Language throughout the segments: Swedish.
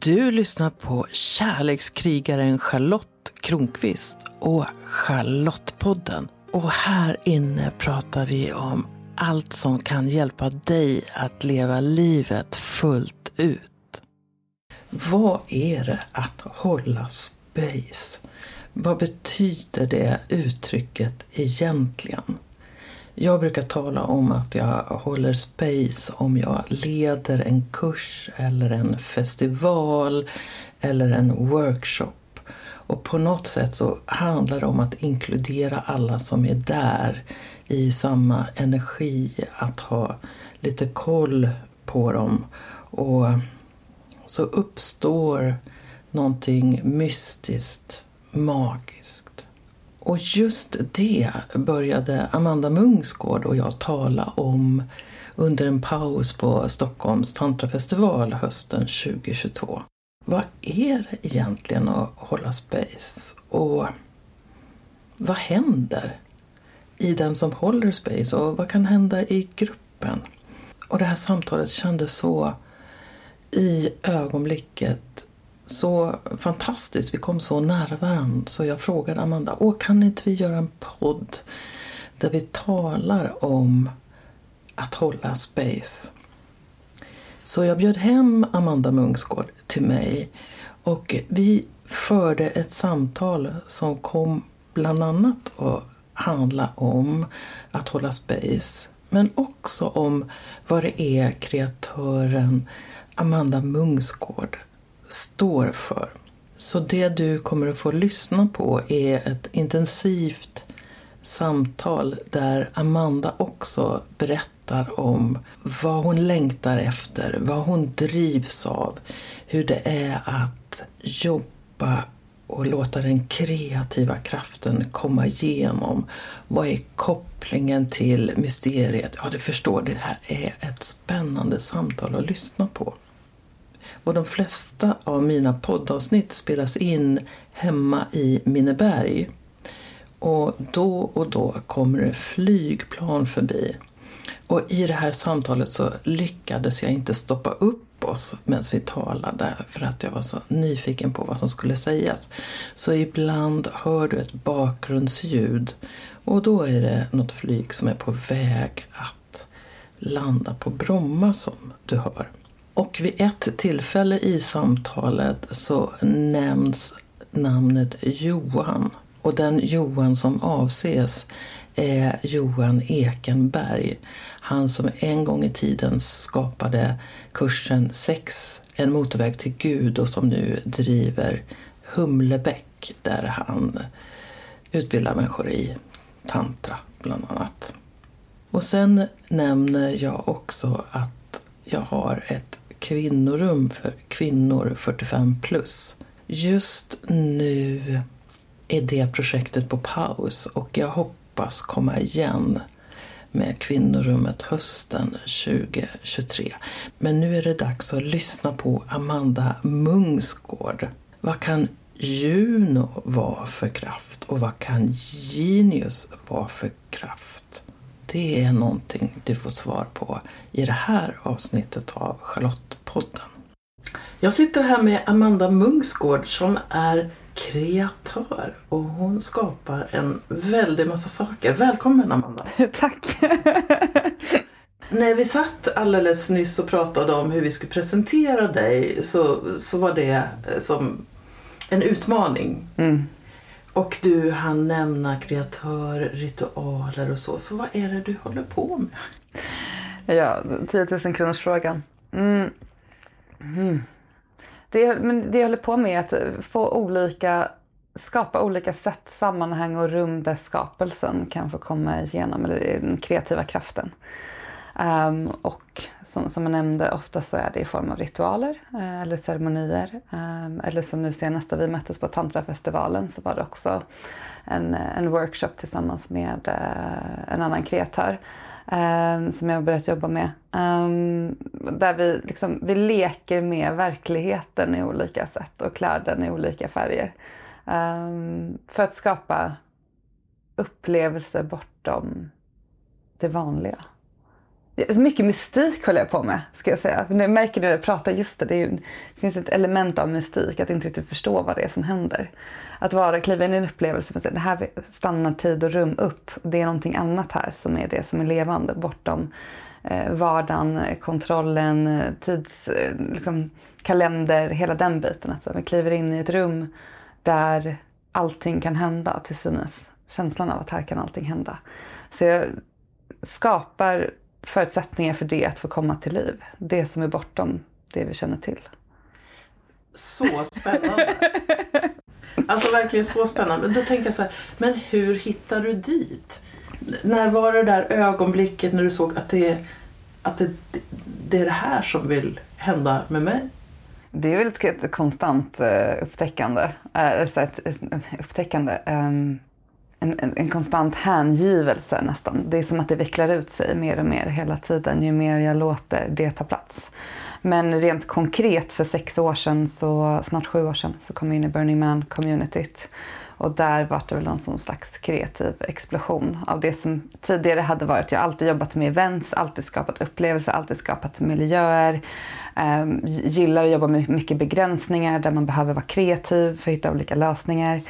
Du lyssnar på kärlekskrigaren Charlotte Kronqvist och Charlottepodden. Och här inne pratar vi om allt som kan hjälpa dig att leva livet fullt ut. Vad är det att hålla space? Vad betyder det uttrycket egentligen? Jag brukar tala om att jag håller space om jag leder en kurs eller en festival eller en workshop. Och på något sätt så handlar det om att inkludera alla som är där i samma energi, att ha lite koll på dem. Och så uppstår någonting mystiskt, magiskt. Och just det började Amanda Mungsgård och jag tala om under en paus på Stockholms tantrafestival hösten 2022. Vad är det egentligen att hålla space? Och vad händer i den som håller space? Och vad kan hända i gruppen? Och det här samtalet kändes så i ögonblicket så fantastiskt. Vi kom så nära varandra så jag frågade Amanda, Åh, kan inte vi göra en podd där vi talar om att hålla space? Så jag bjöd hem Amanda Mungsgård till mig och vi förde ett samtal som kom bland annat att handla om att hålla space men också om vad det är kreatören Amanda Mungsgård står för. Så det du kommer att få lyssna på är ett intensivt samtal där Amanda också berättar om vad hon längtar efter, vad hon drivs av, hur det är att jobba och låta den kreativa kraften komma igenom. Vad är kopplingen till mysteriet? Ja, du förstår, det här är ett spännande samtal att lyssna på. Och de flesta av mina poddavsnitt spelas in hemma i Minneberg. Och då och då kommer det flygplan förbi. Och i det här samtalet så lyckades jag inte stoppa upp oss medan vi talade för att jag var så nyfiken på vad som skulle sägas. Så ibland hör du ett bakgrundsljud och då är det något flyg som är på väg att landa på Bromma som du hör. Och vid ett tillfälle i samtalet så nämns namnet Johan. Och den Johan som avses är Johan Ekenberg. Han som en gång i tiden skapade kursen Sex, en motorväg till Gud och som nu driver Humlebäck där han utbildar människor i tantra bland annat. Och sen nämner jag också att jag har ett kvinnorum för kvinnor 45 plus. Just nu är det projektet på paus och jag hoppas komma igen med kvinnorummet hösten 2023. Men nu är det dags att lyssna på Amanda Mungsgård. Vad kan Juno vara för kraft och vad kan Genius vara för kraft? Det är någonting du får svar på i det här avsnittet av Charlottepodden. Jag sitter här med Amanda Mungsgård som är kreatör och hon skapar en väldig massa saker. Välkommen Amanda! Tack! När vi satt alldeles nyss och pratade om hur vi skulle presentera dig så, så var det som en utmaning. Mm. Och du hann nämna kreatör, ritualer och så. Så vad är det du håller på med? Ja, 10 000 kronors frågan. Mm. Mm. Det, men det jag håller på med är att få olika, skapa olika sätt, sammanhang och rum där skapelsen kan få komma igenom, eller den kreativa kraften. Um, och som, som jag nämnde, ofta så är det i form av ritualer uh, eller ceremonier. Um, eller som nu senast när vi möttes på tantrafestivalen så var det också en, en workshop tillsammans med uh, en annan kreatör um, som jag har börjat jobba med. där vi, liksom, vi leker med verkligheten i olika sätt och klär den i olika färger. för att skapa upplevelser bortom det vanliga. Så mycket mystik håller jag på med, ska jag säga. Jag märker när jag pratar just det, det, ju, det finns ett element av mystik, att inte riktigt förstå vad det är som händer. Att vara, kliva in i en upplevelse, det här stannar tid och rum upp. Det är någonting annat här som är det som är levande, bortom eh, vardagen, kontrollen, tids, eh, liksom, kalender, hela den biten. Alltså, vi kliver in i ett rum där allting kan hända till synes. Känslan av att här kan allting hända. Så jag skapar förutsättningar för det att få komma till liv. Det som är bortom det vi känner till. Så spännande! Alltså verkligen så spännande. Då tänker jag så här, men hur hittar du dit? När var det där ögonblicket när du såg att det, att det, det är det här som vill hända med mig? Det är väl ett, konstant uh, upptäckande. Ett, ett, upptäckande. Um, en, en, en, konstant hängivelse nästan. Det är som att det vecklar ut sig mer och mer hela tiden ju mer jag låter det ta plats. Men rent konkret för sex år sedan, så, snart sju år sedan, så kom jag in i Burning Man-communityt. Och där var det väl en sån slags kreativ explosion av det som tidigare hade varit. Jag har alltid jobbat med events, alltid skapat upplevelser, alltid skapat miljöer. Ehm, gillar att jobba med mycket begränsningar där man behöver vara kreativ för att hitta olika lösningar.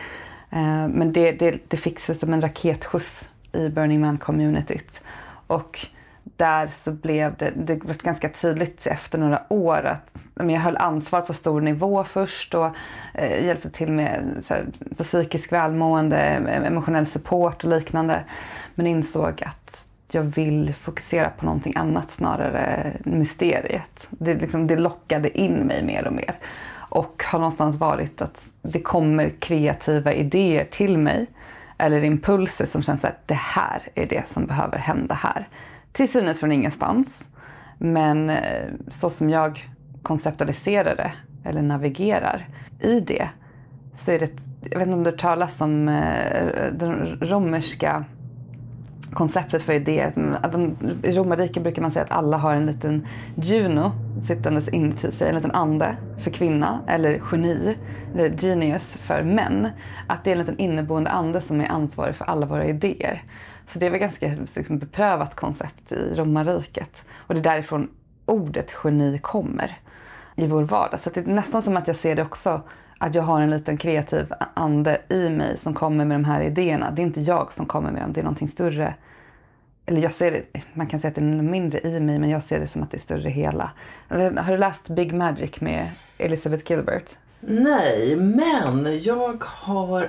Eh, men det, det, det fick sig som en raketskjuts i Burning Man-communityt. Och där så blev det, det blev ganska tydligt efter några år att jag höll ansvar på stor nivå först och eh, hjälpte till med så här, så psykisk välmående, emotionell support och liknande. Men insåg att jag vill fokusera på någonting annat snarare mysteriet. Det, liksom, det lockade in mig mer och mer. Och har någonstans varit att det kommer kreativa idéer till mig eller impulser som känns att det här är det som behöver hända här till synes från ingenstans. Men eh, så som jag konceptualiserar det eller navigerar i det så är det, jag vet inte om du talas om eh, den romerska konceptet för idé. I romarriket brukar man säga att alla har en liten Juno sittandes inuti sig, en liten ande för kvinna eller geni, eller genius för män. Att det är en liten inneboende ande som är ansvarig för alla våra idéer. Så det är väl ganska liksom, beprövat koncept i romarriket. Och det är därifrån ordet geni kommer i vår vardag. Så det är nästan som att jag ser det också, att jag har en liten kreativ ande i mig som kommer med de här idéerna. Det är inte jag som kommer med dem, det är någonting större. Eller jag ser det, man kan säga att det är mindre i mig, men jag ser det som att det är större hela. Har du läst Big Magic med Elizabeth Gilbert? Nej, men jag har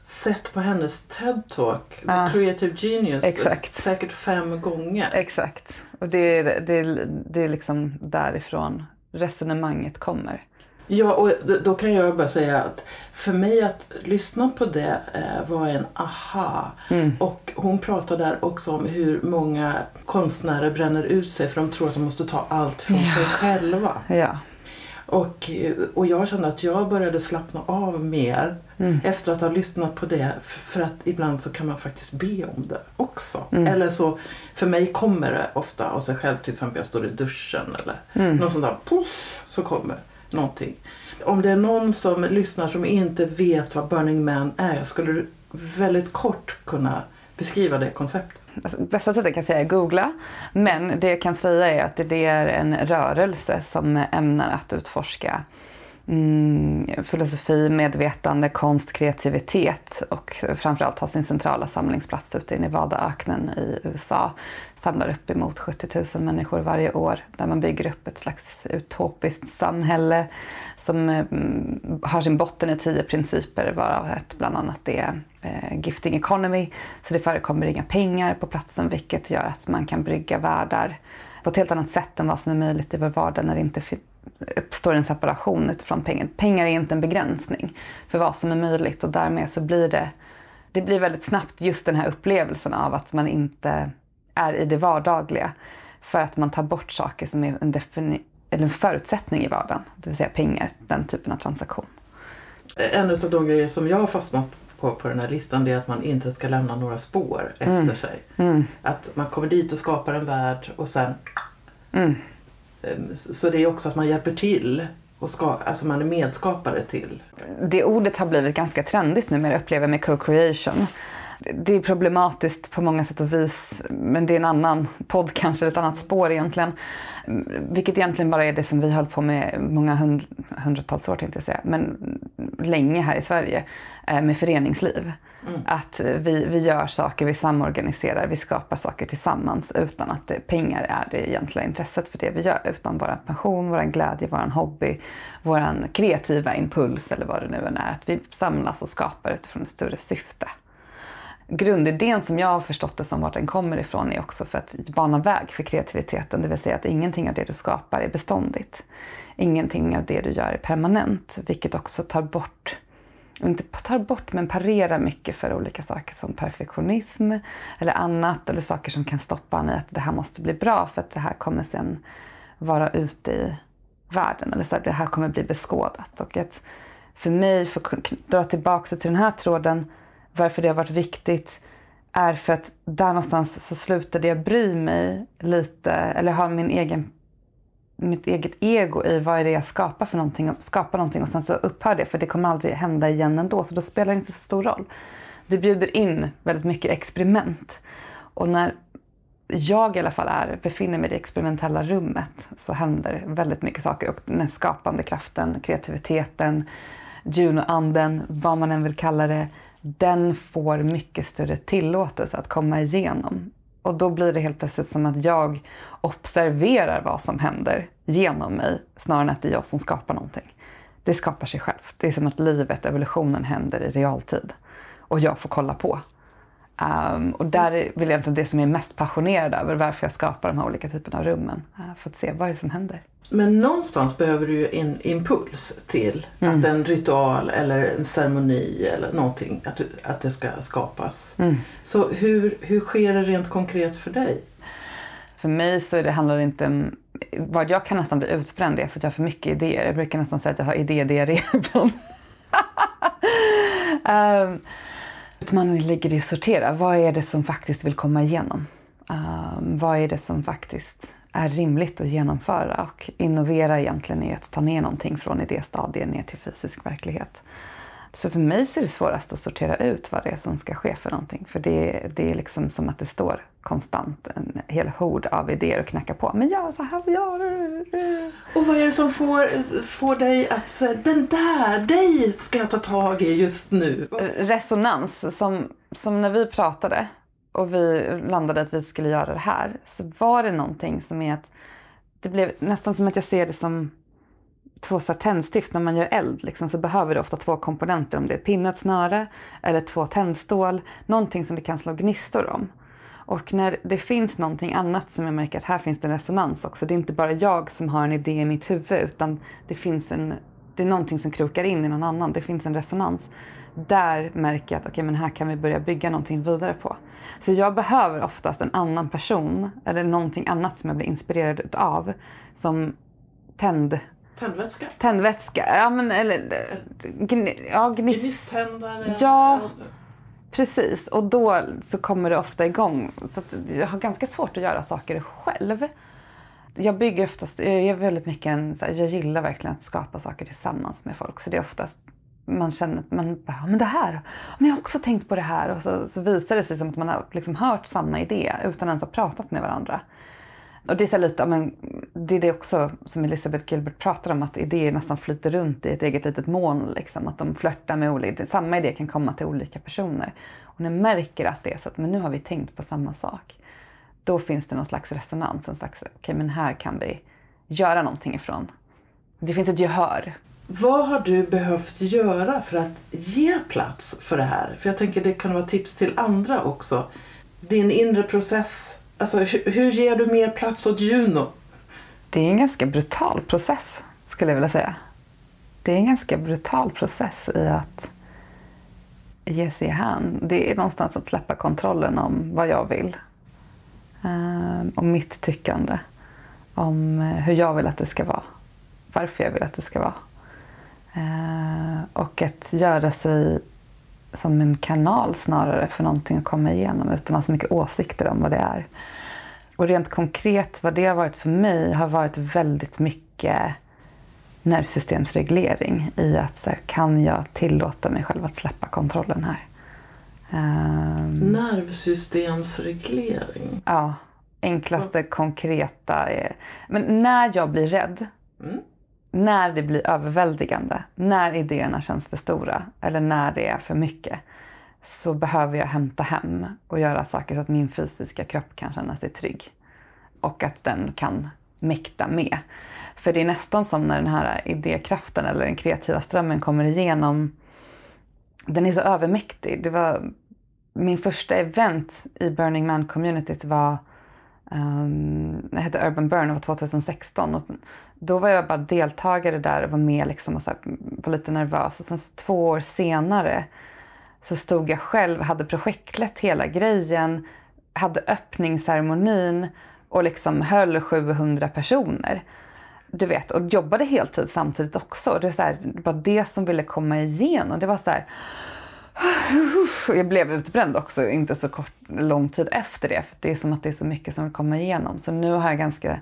sett på hennes TED-talk, ah, Creative Genius, exakt. säkert fem gånger. Exakt. Och det är, det, är, det är liksom därifrån resonemanget kommer. Ja, och då kan jag bara säga att för mig att lyssna på det eh, var en aha. Mm. Och hon pratar där också om hur många konstnärer bränner ut sig för de tror att de måste ta allt från ja. sig själva. Ja. Och, och jag kände att jag började slappna av mer mm. efter att ha lyssnat på det. För att ibland så kan man faktiskt be om det också. Mm. Eller så, för mig kommer det ofta av sig själv. Till exempel jag står i duschen eller mm. någon sån där poff så kommer någonting. Om det är någon som lyssnar som inte vet vad Burning Man är, skulle du väldigt kort kunna beskriva det konceptet? Alltså, bästa sättet kan säga är googla. Men det jag kan säga är att det är en rörelse som ämnar att utforska mm, filosofi, medvetande, konst, kreativitet och framförallt ha sin centrala samlingsplats ute i Nevadaöknen i USA. Samlar upp emot 70 000 människor varje år där man bygger upp ett slags utopiskt samhälle som mm, har sin botten i tio principer varav ett bland annat är eh, gifting economy. Så det förekommer inga pengar på platsen vilket gör att man kan brygga världar på ett helt annat sätt än vad som är möjligt i vår vardag när det inte uppstår en separation utifrån pengar. Pengar är inte en begränsning för vad som är möjligt och därmed så blir det, det blir väldigt snabbt just den här upplevelsen av att man inte är i det vardagliga för att man tar bort saker som är en, defini- eller en förutsättning i vardagen, det vill säga pengar, den typen av transaktion. En av de grejer som jag har fastnat på, på den här listan det är att man inte ska lämna några spår efter mm. sig. Mm. Att man kommer dit och skapar en värld och sen mm. Ehm, så det är också att man hjälper till och ska, alltså man är medskapare till. Det ordet har blivit ganska trendigt numera upplever med co-creation. det är problematiskt på många sätt och vis, men det är en annan podd kanske, ett annat spår egentligen. Vilket egentligen bara är det som vi höll på med många hund, hundratals år tänkte jag säga, men länge här i Sverige eh, med föreningsliv. Mm. Att eh, vi, vi gör saker, vi samorganiserar, vi skapar saker tillsammans utan att det, pengar är det egentliga intresset för det vi gör. Utan vår passion, vår glädje, vår hobby, vår kreativa impuls eller vad det nu än är. Att vi samlas och skapar utifrån ett större syfte. Grundidén som jag har förstått det som, vart den kommer ifrån, är också för att bana väg för kreativiteten. Det vill säga att ingenting av det du skapar är beståndigt. Ingenting av det du gör är permanent, vilket också tar bort inte tar bort men parerar mycket för olika saker som perfektionism eller annat eller saker som kan stoppa en i att det här måste bli bra för att det här kommer sen vara ute i världen eller så här, det här kommer bli beskådat. Och att för mig, för att dra tillbaka till den här tråden, varför det har varit viktigt är för att där någonstans så slutade jag bry mig lite eller ha min egen mitt eget ego i vad är det jag skapar för någonting, skapar någonting och sen så upphör det för det kommer aldrig hända igen ändå så då spelar det inte så stor roll. Det bjuder in väldigt mycket experiment. Och när jag i alla fall är, befinner mig i det experimentella rummet så händer väldigt mycket saker och den skapande kraften, kreativiteten, Juno-anden, vad man än vill kalla det, den får mycket större tillåtelse att komma igenom. Och då blir det helt plötsligt som att jag observerar vad som händer genom mig snarare än att det är jag som skapar någonting. Det skapar sig självt. Det är som att livet, evolutionen händer i realtid. Och jag får kolla på. Um, och där är väl egentligen det som jag är mest passionerad över, varför jag skapar de här olika typerna av rummen. Uh, för att se vad är det som händer. Men någonstans behöver du ju en impuls till mm. att en ritual eller en ceremoni eller någonting, att, att det ska skapas. Mm. Så hur, hur sker det rent konkret för dig? För mig så det handlar det inte om... Vad jag kan nästan bli utbränd är för att jag har för mycket idéer. Jag brukar nästan säga att jag har idédiarré ibland. um, Utmaningen ligger i att sortera. Vad är det som faktiskt vill komma igenom? Um, vad är det som faktiskt är rimligt att genomföra och innovera egentligen är att ta ner någonting från idéstadiet ner till fysisk verklighet. Så för mig så är det svårast att sortera ut vad det är som ska ske för någonting. För det, det är liksom som att det står konstant en hel hord av idéer och knacka på. Men ja, så här du. Och vad är det som får, får dig att säga den där, dig ska jag ta tag i just nu? Resonans. Som, som när vi pratade och vi landade att vi skulle göra det här så var det någonting som är att det blev nästan som att jag ser det som två så tändstift när man gör eld liksom, så behöver det ofta två komponenter. Om det är ett pinne, ett snöre eller två tändstål. Någonting som det kan slå gnistor om. Och när det finns någonting annat som jag märker att här finns det en resonans också. Det är inte bara jag som har en idé i mitt huvud utan det finns en, det är någonting som krokar in i någon annan. Det finns en resonans där märker jag att okay, men här kan vi börja bygga någonting vidare på. Så jag behöver oftast en annan person eller någonting annat som jag blir inspirerad utav som tänd Tändvätska? Tändvätska, ja men eller... Gn, ja, gnist, Gnisttändare? Ja, precis. Och då så kommer det ofta igång. Så jag har ganska svårt att göra saker själv. Jag bygger oftast, jag är väldigt mycket en, här, jag gillar verkligen att skapa saker tillsammans med folk. Så det är oftast man känner att man bara, men det här, men jag har också tänkt på det här. Och så, så visar det sig som att man har liksom hört samma idé utan ens ha pratat med varandra. Och det är så lite, men det är det också som Elisabeth Gilbert pratar om, att idéer nästan flyter runt i ett eget litet moln. Liksom, att de flörtar med olika, samma idé kan komma till olika personer. Och när jag märker att det är så att men nu har vi tänkt på samma sak. Då finns det någon slags resonans, en slags, okej okay, men här kan vi göra någonting ifrån. Det finns ett gehör vad har du behövt göra för att ge plats för det här? För jag tänker det kan vara tips till andra också. Din inre process. Alltså hur ger du mer plats åt Juno? Det är en ganska brutal process skulle jag vilja säga. Det är en ganska brutal process i att ge sig hän. Det är någonstans att släppa kontrollen om vad jag vill. Um, om mitt tyckande. Om eh, hur jag vill att det ska vara. Varför jag vill att det ska vara. Eh, och att göra sig som en kanal snarare för någonting att komma igenom utan att ha så mycket åsikter om vad det är. Och rent konkret vad det har varit för mig har varit väldigt mycket nervsystemsreglering i att så här, kan jag tillåta mig själv att släppa kontrollen här? Um, Nervsystemsreglering? Ja, enklaste konkreta. Är, men när jag blir rädd, mm när det blir överväldigande, när idéerna känns för stora eller när det är för mycket så behöver jag hämta hem och göra saker så att min fysiska kropp kan känna sig trygg. Och att den kan mäkta med. För det är nästan som när den här idékraften eller den kreativa strömmen kommer igenom. Den är så övermäktig. Det var min första event i Burning Man-communityt var Ehm, um, det hette Urban Burn, och var 2016. Och då var jag bara deltagare där och var med liksom och så här, var lite nervös. Och sen två år senare så stod jag själv, hade projektlett hela grejen, hade öppningsceremonin och liksom höll 700 personer. Du vet, och jobbade heltid samtidigt också. Det, är så här, det var det som ville komma igenom. Det var så här, jag blev utbränd också, inte så kort, lång tid efter det. För Det är som att det är så mycket som vill komma igenom. Så nu har jag ganska,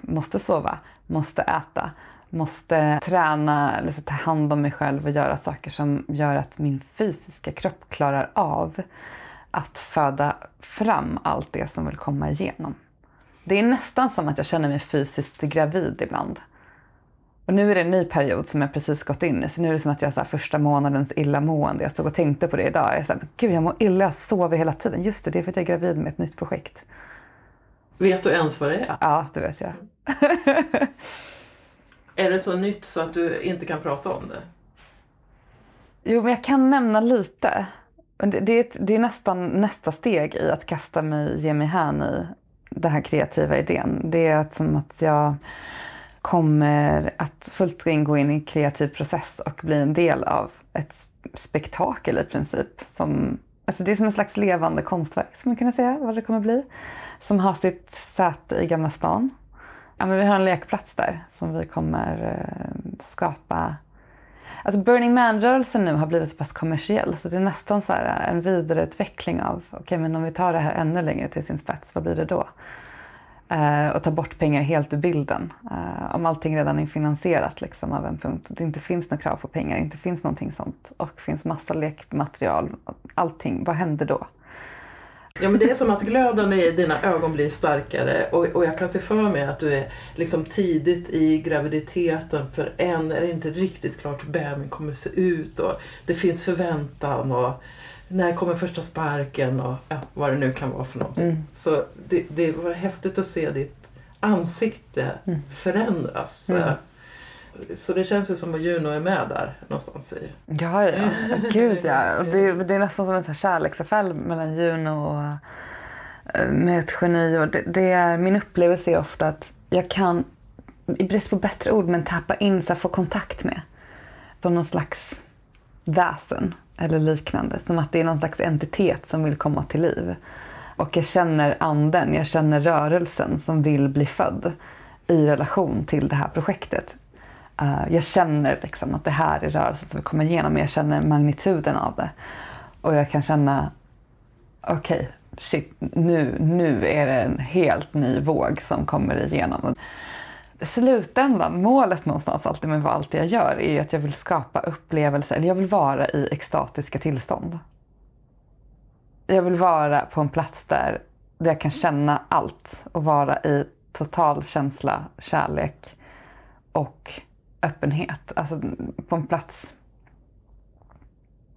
måste sova, måste äta, måste träna, liksom ta hand om mig själv och göra saker som gör att min fysiska kropp klarar av att föda fram allt det som vill komma igenom. Det är nästan som att jag känner mig fysiskt gravid ibland. Och nu är det en ny period som jag precis gått in i. Så nu är det som att jag har första månadens illamående. Jag stod och tänkte på det idag. Jag är så här, gud jag mår illa, jag sover hela tiden. Just det, det är för att jag är gravid med ett nytt projekt. Vet du ens vad det är? Ja, det vet jag. är det så nytt så att du inte kan prata om det? Jo, men jag kan nämna lite. Det, det, är, ett, det är nästan nästa steg i att kasta mig, ge mig hän i den här kreativa idén. Det är som att jag kommer att fullt gå in i en kreativ process och bli en del av ett spektakel i princip. Som, alltså det är som en slags levande konstverk, som man kunna säga vad det kommer bli. Som har sitt säte i Gamla stan. Ja, men vi har en lekplats där som vi kommer eh, skapa Alltså Burning Man-rörelsen nu har blivit så pass kommersiell så det är nästan så en vidareutveckling av, okej okay, men om vi tar det här ännu längre till sin spets, vad blir det då? Eh, och ta bort pengar helt ur bilden. Eh, om allting redan är finansierat liksom, av en punkt. Det inte finns några krav på pengar, inte finns någonting sånt och finns massa lekmaterial. Allting, vad händer då? Ja men det är som att glöden i dina ögon blir starkare och, och jag kan se för mig att du är liksom tidigt i graviditeten för än är det inte riktigt klart hur bebisen kommer se ut och det finns förväntan och när kommer första sparken och ja, vad det nu kan vara för någonting. Mm. Så det, det var häftigt att se ditt ansikte mm. förändras. Mm. Så det känns ju som att Juno är med där någonstans i... Ja, ja. Gud ja. Det, det är nästan som en kärleksaffär mellan Juno och eh, med ett geni. Och det, det, är, min upplevelse är ofta att jag kan, i brist på bättre ord, men tappa in, så få kontakt med. Som någon slags väsen eller liknande. Som att det är någon slags entitet som vill komma till liv. Och jag känner anden, jag känner rörelsen som vill bli född i relation till det här projektet. Eh, jag känner liksom att det här är rörelsen som vill kommer igenom, jag känner magnituden av det. Och jag kan känna, okej, okay, shit, nu, nu är det en helt ny våg som kommer igenom. Slutändan, målet någonstans alltid med allt jag gör är att jag vill skapa upplevelser, eller jag vill vara i extatiska tillstånd. Jag vill vara på en plats där, där jag kan känna allt och vara i total känsla, kärlek och öppenhet. Alltså på en plats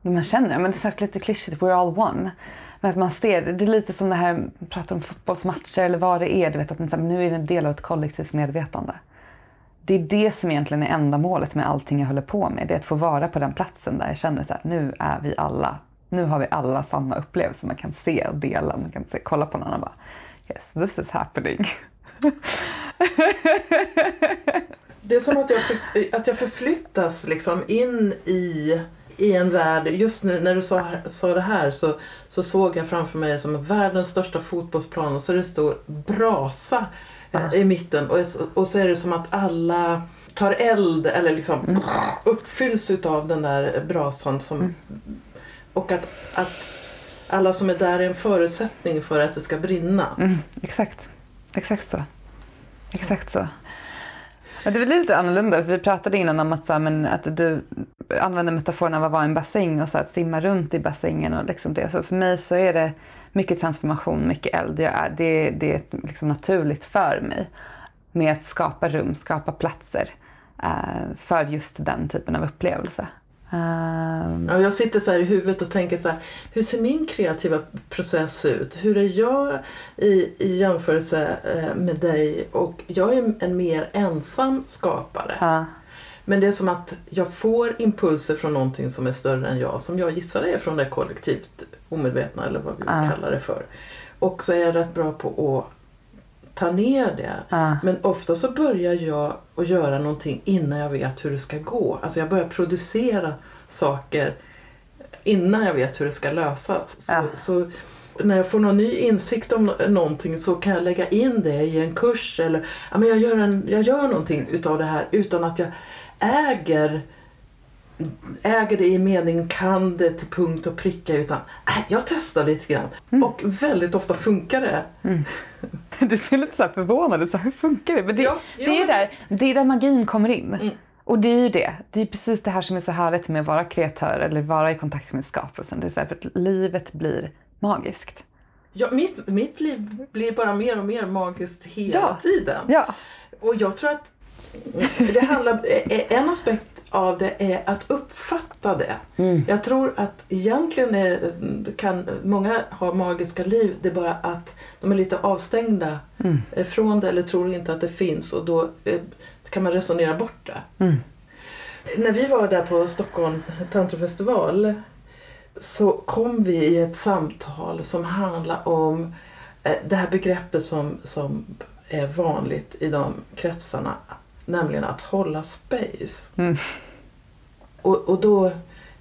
där man känner, men det är lite klyschigt, we're all one. Men att man ser, det är lite som det här, pratar om fotbollsmatcher eller vad det är, du vet att nu är vi en del av ett kollektivt medvetande. Det är det som egentligen är enda målet med allting jag håller på med. Det är att få vara på den platsen där jag känner så här, nu är vi alla, nu har vi alla samma upplevelse. Man kan se och dela, man kan se, kolla på någon och bara yes, this is happening. det är som att jag, för, att jag förflyttas liksom in i, i en värld. Just nu när du sa, sa det här så, så såg jag framför mig som världens största fotbollsplan och så är det stor brasa uh. i mitten och, och så är det som att alla tar eld eller liksom mm. uppfylls utav den där brasan. Som, mm. Och att, att alla som är där är en förutsättning för att det ska brinna. Mm, exakt, exakt så. Exakt så. Det blir lite annorlunda, för vi pratade innan om att, så här, men att du använder metaforen av att vara i en bassäng och så att simma runt i bassängen. Och liksom det. Så för mig så är det mycket transformation, mycket eld. Jag är, det, det är liksom naturligt för mig med att skapa rum, skapa platser uh, för just den typen av upplevelse. Um... Ja, jag sitter så här i huvudet och tänker så här, hur ser min kreativa process ut? Hur är jag i, i jämförelse eh, med dig? Och jag är en mer ensam skapare. Uh. Men det är som att jag får impulser från någonting som är större än jag, som jag gissar är från det kollektivt omedvetna eller vad vi uh. kallar det för. Och så är jag rätt bra på att ta ner det. Uh. Men ofta så börjar jag att göra någonting innan jag vet hur det ska gå. Alltså jag börjar producera saker innan jag vet hur det ska lösas. Så, uh. så när jag får någon ny insikt om någonting så kan jag lägga in det i en kurs eller ja, men jag, gör en, jag gör någonting utav det här utan att jag äger äger det i mening kan det till punkt och pricka utan äh, jag testar lite grann. Mm. Och väldigt ofta funkar det. Mm. Du ser lite så förvånad så hur funkar det? Men det, ja, det, är ju där, det är där magin kommer in. Mm. Och det är ju det. Det är precis det här som är så härligt med att vara kreatör eller vara i kontakt med skapelsen. Det är så här, för att livet blir magiskt. Ja, mitt, mitt liv blir bara mer och mer magiskt hela ja. tiden. Ja. Och jag tror att det handlar, en aspekt av det är att uppfatta det. Mm. Jag tror att egentligen är, kan många ha magiska liv, det är bara att de är lite avstängda mm. från det eller tror inte att det finns och då eh, kan man resonera bort det. Mm. När vi var där på Stockholm tantrafestival så kom vi i ett samtal som handlar om eh, det här begreppet som, som är vanligt i de kretsarna nämligen att hålla space. Mm. Och, och då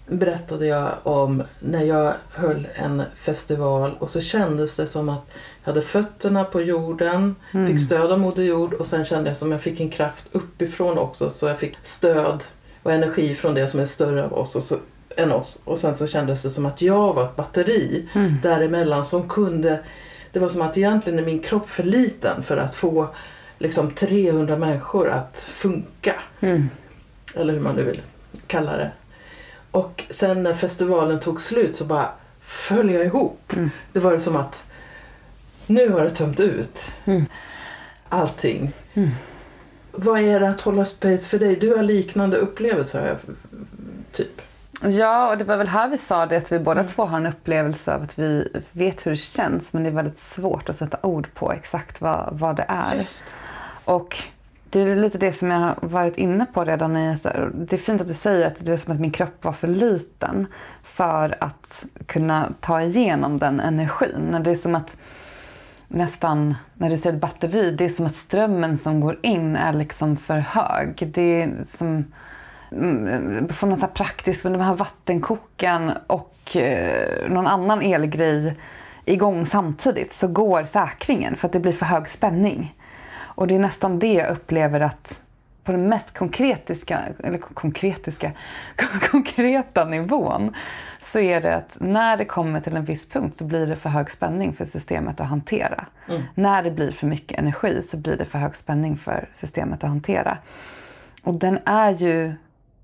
berättade jag om när jag höll en festival och så kändes det som att jag hade fötterna på jorden, mm. fick stöd av Moder Jord och sen kände jag som att jag fick en kraft uppifrån också så jag fick stöd och energi från det som är större av oss och så, än oss. Och sen så kändes det som att jag var ett batteri mm. däremellan som kunde det var som att egentligen är min kropp för liten för att få liksom 300 människor att funka. Mm. Eller hur man nu vill kalla det. Och sen när festivalen tog slut så bara föll jag ihop. Mm. Det var som att nu har det tömt ut mm. allting. Mm. Vad är det att hålla space för dig? Du har liknande upplevelser, typ. Ja, och det var väl här vi sa det att vi båda mm. två har en upplevelse av att vi vet hur det känns men det är väldigt svårt att sätta ord på exakt vad, vad det är. Just. Och det är lite det som jag har varit inne på redan. I, det är fint att du säger att det är som att min kropp var för liten för att kunna ta igenom den energin. Det är som att nästan, när du säger batteri, det är som att strömmen som går in är liksom för hög. Det är som mm, från något så här praktiskt, med de här vattenkokaren och eh, någon annan elgrej igång samtidigt så går säkringen för att det blir för hög spänning. Och det är nästan det jag upplever att på den mest konkretiska, eller konkretiska, konkreta nivån så är det att när det kommer till en viss punkt så blir det för hög spänning för systemet att hantera. Mm. När det blir för mycket energi så blir det för hög spänning för systemet att hantera. Och den är ju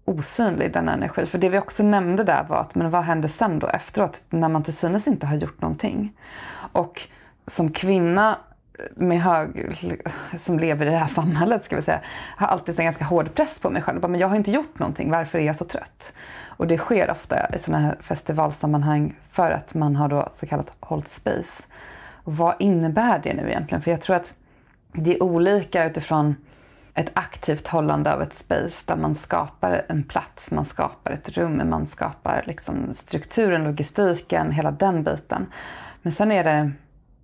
osynlig den energin. För det vi också nämnde där var att men vad händer sen då efteråt när man till synes inte har gjort någonting? Och som kvinna med hög, som lever i det här samhället ska vi säga, har alltid en ganska hård press på mig själv. Men jag har inte gjort någonting, varför är jag så trött? Och det sker ofta i sådana här festivalsammanhang för att man har då så kallat hållt space. Och vad innebär det nu egentligen? För jag tror att det är olika utifrån ett aktivt hållande av ett space där man skapar en plats, man skapar ett rum, man skapar liksom strukturen, logistiken, hela den biten. Men sen är det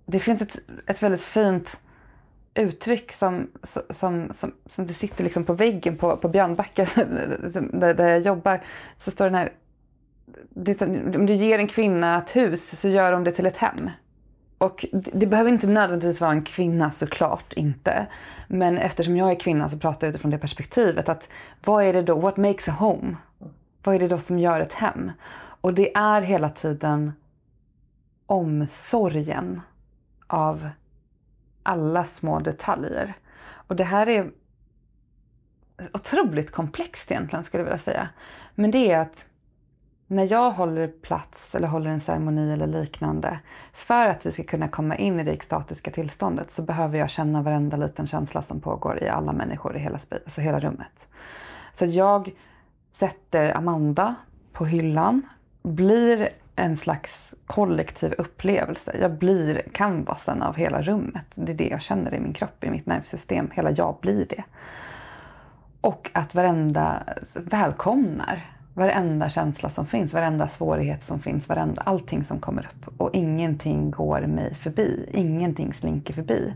det finns ett, ett väldigt fint uttryck som, som, som, som det sitter liksom på väggen på, på Björnbacka där, där jag jobbar. Så står den här, så, om du ger en kvinna ett hus så gör hon det till ett hem. Och det, det behöver inte nödvändigtvis vara en kvinna såklart inte. Men eftersom jag är kvinna så pratar jag utifrån det perspektivet att vad är det då, what makes a home? Vad är det då som gör ett hem? Och det är hela tiden omsorgen av alla små detaljer. Och det här är otroligt komplext egentligen skulle jag vilja säga. Men det är att när jag håller plats eller håller en ceremoni eller liknande, för att vi ska kunna komma in i det extatiska tillståndet så behöver jag känna varenda liten känsla som pågår i alla människor i hela, alltså hela rummet. Så jag sätter Amanda på hyllan, blir en slags kollektiv upplevelse. Jag blir canvasen av hela rummet. Det är det jag känner i min kropp, i mitt nervsystem. Hela jag blir det. Och att varenda välkomnar varenda känsla som finns, varenda svårighet som finns, varenda, allting som kommer upp. Och ingenting går mig förbi, ingenting slinker förbi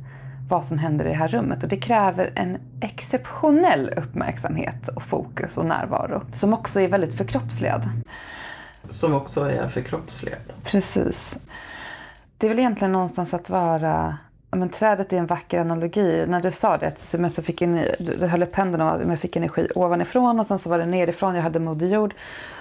vad som händer i det här rummet. Och det kräver en exceptionell uppmärksamhet och fokus och närvaro som också är väldigt förkroppsligad. Som också är förkroppsligad. Precis. Det är väl egentligen någonstans att vara men trädet är en vacker analogi. När du sa det så, så fick jag, du höll upp händerna och jag fick energi ovanifrån och sen så var det nerifrån. Jag hade moder jord.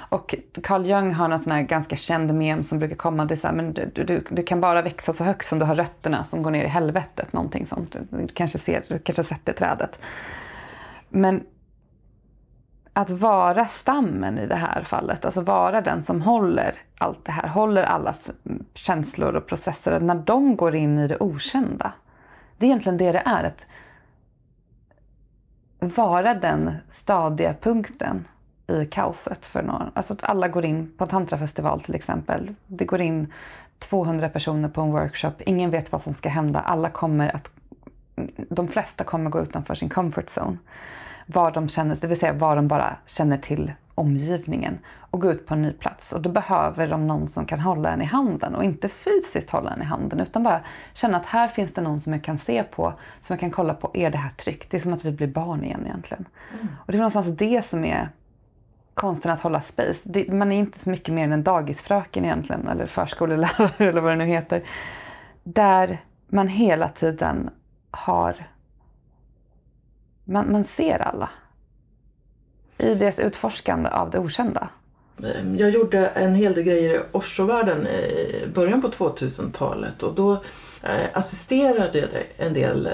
Och Carl Jung har en sån här ganska känd mem som brukar komma. Det är så här, men du, du, du, kan bara växa så högt som du har rötterna som går ner i helvetet. Någonting sånt. Du kanske, ser, du kanske har sett det trädet. Men att vara stammen i det här fallet, alltså vara den som håller allt det här, håller allas känslor och processer, när de går in i det okända. Det är egentligen det det är. Att vara den stadiga punkten i kaoset för någon. Alltså att alla går in på en tantrafestival till exempel. Det går in 200 personer på en workshop. Ingen vet vad som ska hända. Alla kommer att... De flesta kommer gå utanför sin comfort zone var de känner, det vill säga var de bara känner till omgivningen och gå ut på en ny plats. Och då behöver de någon som kan hålla en i handen och inte fysiskt hålla en i handen utan bara känna att här finns det någon som jag kan se på, som jag kan kolla på, är det här tryggt? Det är som att vi blir barn igen egentligen. Mm. Och det är någonstans det som är konsten att hålla space. Det, man är inte så mycket mer än en dagisfröken egentligen eller förskolelärare eller vad det nu heter. Där man hela tiden har man, man ser alla i deras utforskande av det okända. Jag gjorde en hel del grejer i Oshovärlden i början på 2000-talet och då eh, assisterade jag en del eh,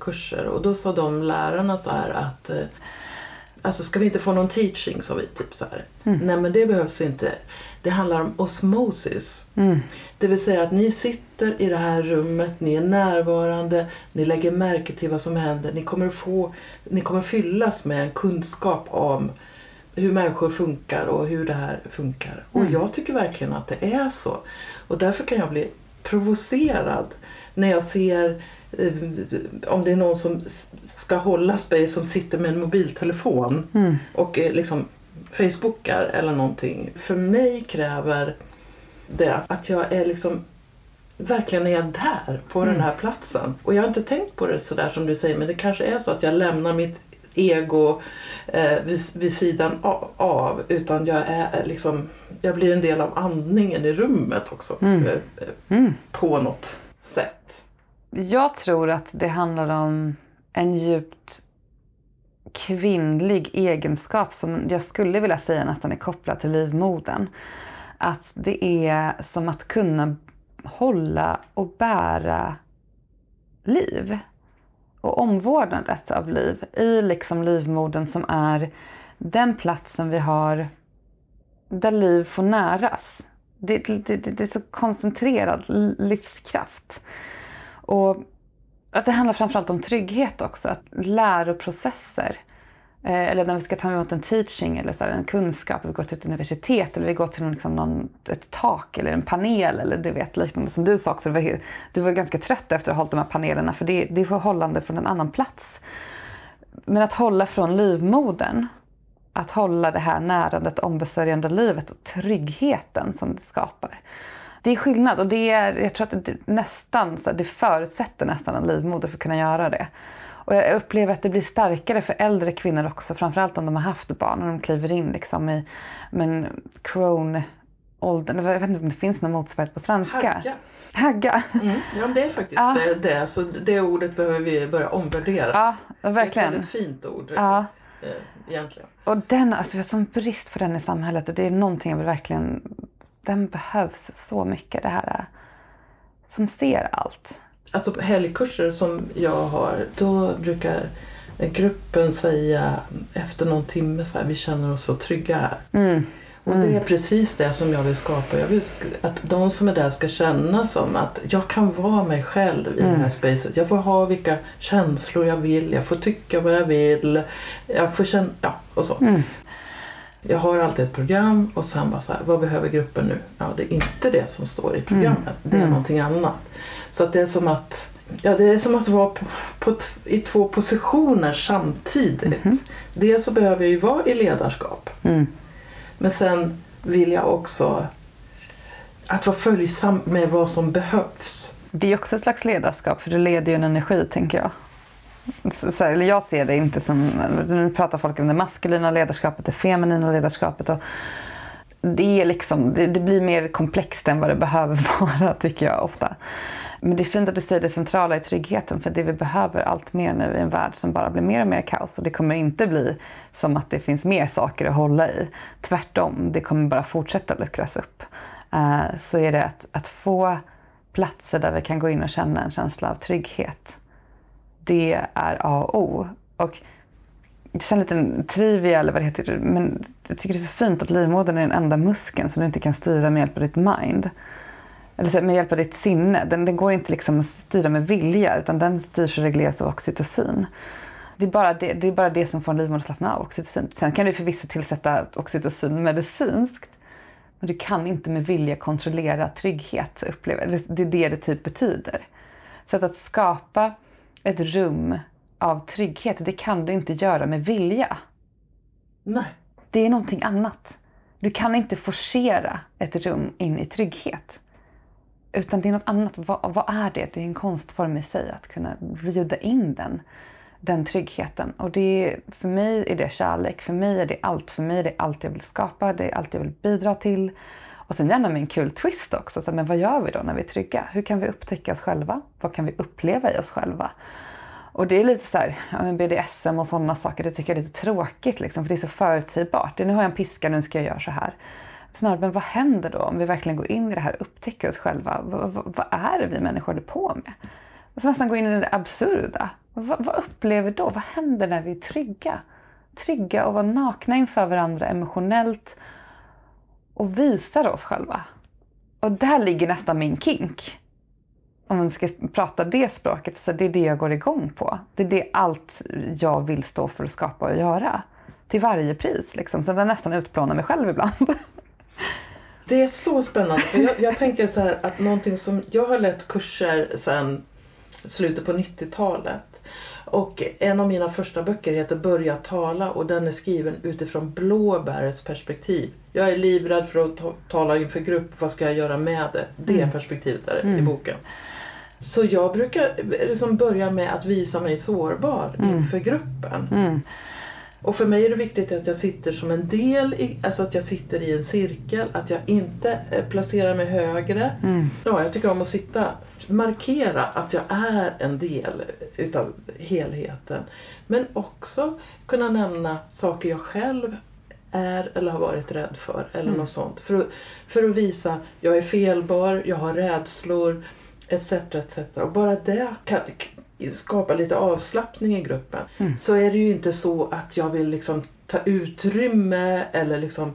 kurser och då sa de lärarna så här att eh, Alltså ska vi inte få någon teaching sa vi typ så här. Mm. Nej men det behövs inte. Det handlar om osmosis. Mm. Det vill säga att ni sitter i det här rummet, ni är närvarande, ni lägger märke till vad som händer. Ni kommer, få, ni kommer fyllas med en kunskap om hur människor funkar och hur det här funkar. Mm. Och jag tycker verkligen att det är så. Och därför kan jag bli provocerad när jag ser eh, om det är någon som ska hålla space som sitter med en mobiltelefon mm. och liksom Facebookar eller någonting. För mig kräver det att jag är liksom verkligen är där på mm. den här platsen. Och jag har inte tänkt på det sådär som du säger men det kanske är så att jag lämnar mitt ego eh, vid, vid, sidan av utan jag är liksom jag blir en del av andningen i rummet också mm. Eh, mm. på något sätt. Jag tror att det handlar om en djupt kvinnlig egenskap som jag skulle vilja säga nästan är kopplad till livmodern. Att det är som att kunna hålla och bära liv och omvårdnadet av liv i liksom livmodern som är den platsen vi har där liv får näras. Det, det, det, det är så koncentrerad livskraft. Och att det handlar framförallt om trygghet också. Att läroprocesser. Eh, eller när vi ska ta emot en teaching eller så här, en kunskap. Vi går till ett universitet eller vi går till liksom någon, ett tak eller en panel eller du vet liknande som du sa också. Du var, du var ganska trött efter att ha hållit de här panelerna för det, det är förhållande från en annan plats. Men att hålla från livmodern. Att hålla det här närandet, ombesörjande livet och tryggheten som det skapar det är skillnad och det är, jag tror att det nästan, så det förutsätter nästan en livmoder för att kunna göra det. Och jag upplever att det blir starkare för äldre kvinnor också, framförallt om de har haft barn och de kliver in liksom i men, Crohn åldern. Jag vet inte om det finns någon motsvarighet på svenska. Hagga. Hagga. Mm, ja, det är faktiskt ja. det, det. Så det ordet behöver vi börja omvärdera. Ja, verkligen. Det är ett fint ord. Ja. Eh, egentligen. Och den, alltså vi har sån brist på den i samhället och det är någonting jag vill verkligen den behövs så mycket. Det här eh, som ser allt. Alltså på helgkurser som jag har, då brukar gruppen säga efter någon timme så här, vi känner oss så trygga här. Mm. Och det är precis det som jag vill skapa. Jag vill att de som är där ska känna som att jag kan vara mig själv i det här spacet. Jag får ha vilka känslor jag vill, jag får tycka vad jag vill. Jag får känna, ja och så. Mm. Jag har alltid ett program och sen bara så här, vad behöver gruppen nu? Ja, det är inte det som står i programmet. Det är Mm. någonting annat. Så att det är som att Ja, det är som att vara på, på i två positioner samtidigt. Dels så behöver jag ju vara i ledarskap. Mm. Men sen vill jag också att vara följsam med vad som behövs. Det är också ett slags ledarskap, för du leder ju en energi, tänker jag. Så, eller jag ser det inte som... Nu pratar folk om det maskulina ledarskapet, det feminina ledarskapet. Och det, är liksom, det, det blir mer komplext än vad det behöver vara, tycker jag ofta. Men det är fint att du säger det centrala i tryggheten, för det vi behöver allt mer nu i en värld som bara blir mer och mer kaos. Och det kommer inte bli som att det finns mer saker att hålla i. Tvärtom, det kommer bara fortsätta luckras upp. Eh, så är det att, att få platser där vi kan gå in och känna en känsla av trygghet. Det är A och O. Och sen en liten trivia, eller vad det heter, men jag tycker det är så fint att livmodern är den enda muskeln som du inte kan styra med hjälp av ditt mind. Eller med hjälp av ditt sinne. Den, den går inte liksom att styra med vilja, utan den styrs och regleras av oxytocin. Det är, bara det, det är bara det som får en livmoder att slappna av, oxytocin. Sen kan du förvisso tillsätta oxytocin medicinskt, men du kan inte med vilja kontrollera trygghet. Uppleva. Det, det är det det typ betyder. Så att, att skapa ett rum av trygghet, det kan du inte göra med vilja. Nej. Det är någonting annat. Du kan inte forcera ett rum in i trygghet. Utan det är något annat. Vad, vad är det? Det är en konstform i sig att kunna bjuda in den, den tryggheten. Och det är, för mig är det kärlek, för mig är det allt. För mig är det allt jag vill skapa, det är allt jag vill bidra till. Och sen gärna med en kul twist också. Så, men vad gör vi då när vi är trygga? Hur kan vi upptäcka oss själva? Vad kan vi uppleva i oss själva? Och det är lite så här, ja, men BDSM och sådana saker, det tycker jag är lite tråkigt liksom, för det är så förutsägbart. Det, nu har jag en piska, nu ska jag göra så här. Snarare, men vad händer då om vi verkligen går in i det här och upptäcker oss själva? Vad, vad, vad är det vi människor håller på med? Alltså nästan gå in i det absurda. Vad, vad upplever då? Vad händer när vi är trygga? Trygga och vara nakna inför varandra emotionellt och visar oss själva. Och där ligger nästan min kink om man ska prata det språket, så det är det jag går igång på. Det är det allt jag vill stå för att skapa och göra. Till varje pris. Liksom. Så jag nästan utplånar mig själv ibland. Det är så spännande. För jag, jag tänker så här att någonting som jag har lett kurser sedan slutet på 90-talet. Och en av mina första böcker heter Börja tala och den är skriven utifrån blåbärets perspektiv. Jag är livrädd för att ta- tala inför grupp, vad ska jag göra med det? Det perspektivet är det i boken. Så jag brukar liksom börja med att visa mig sårbar inför gruppen. Mm. Och för mig är det viktigt att jag sitter som en del, i, alltså att jag sitter i en cirkel, att jag inte eh, placerar mig högre. Mm. Ja, jag tycker om att sitta, markera att jag är en del utav helheten. Men också kunna nämna saker jag själv är eller har varit rädd för eller något sånt. För att, för att visa, jag är felbar, jag har rädslor etc. etc. Och bara det kan skapa lite avslappning i gruppen. Så är det ju inte så att jag vill liksom ta utrymme eller liksom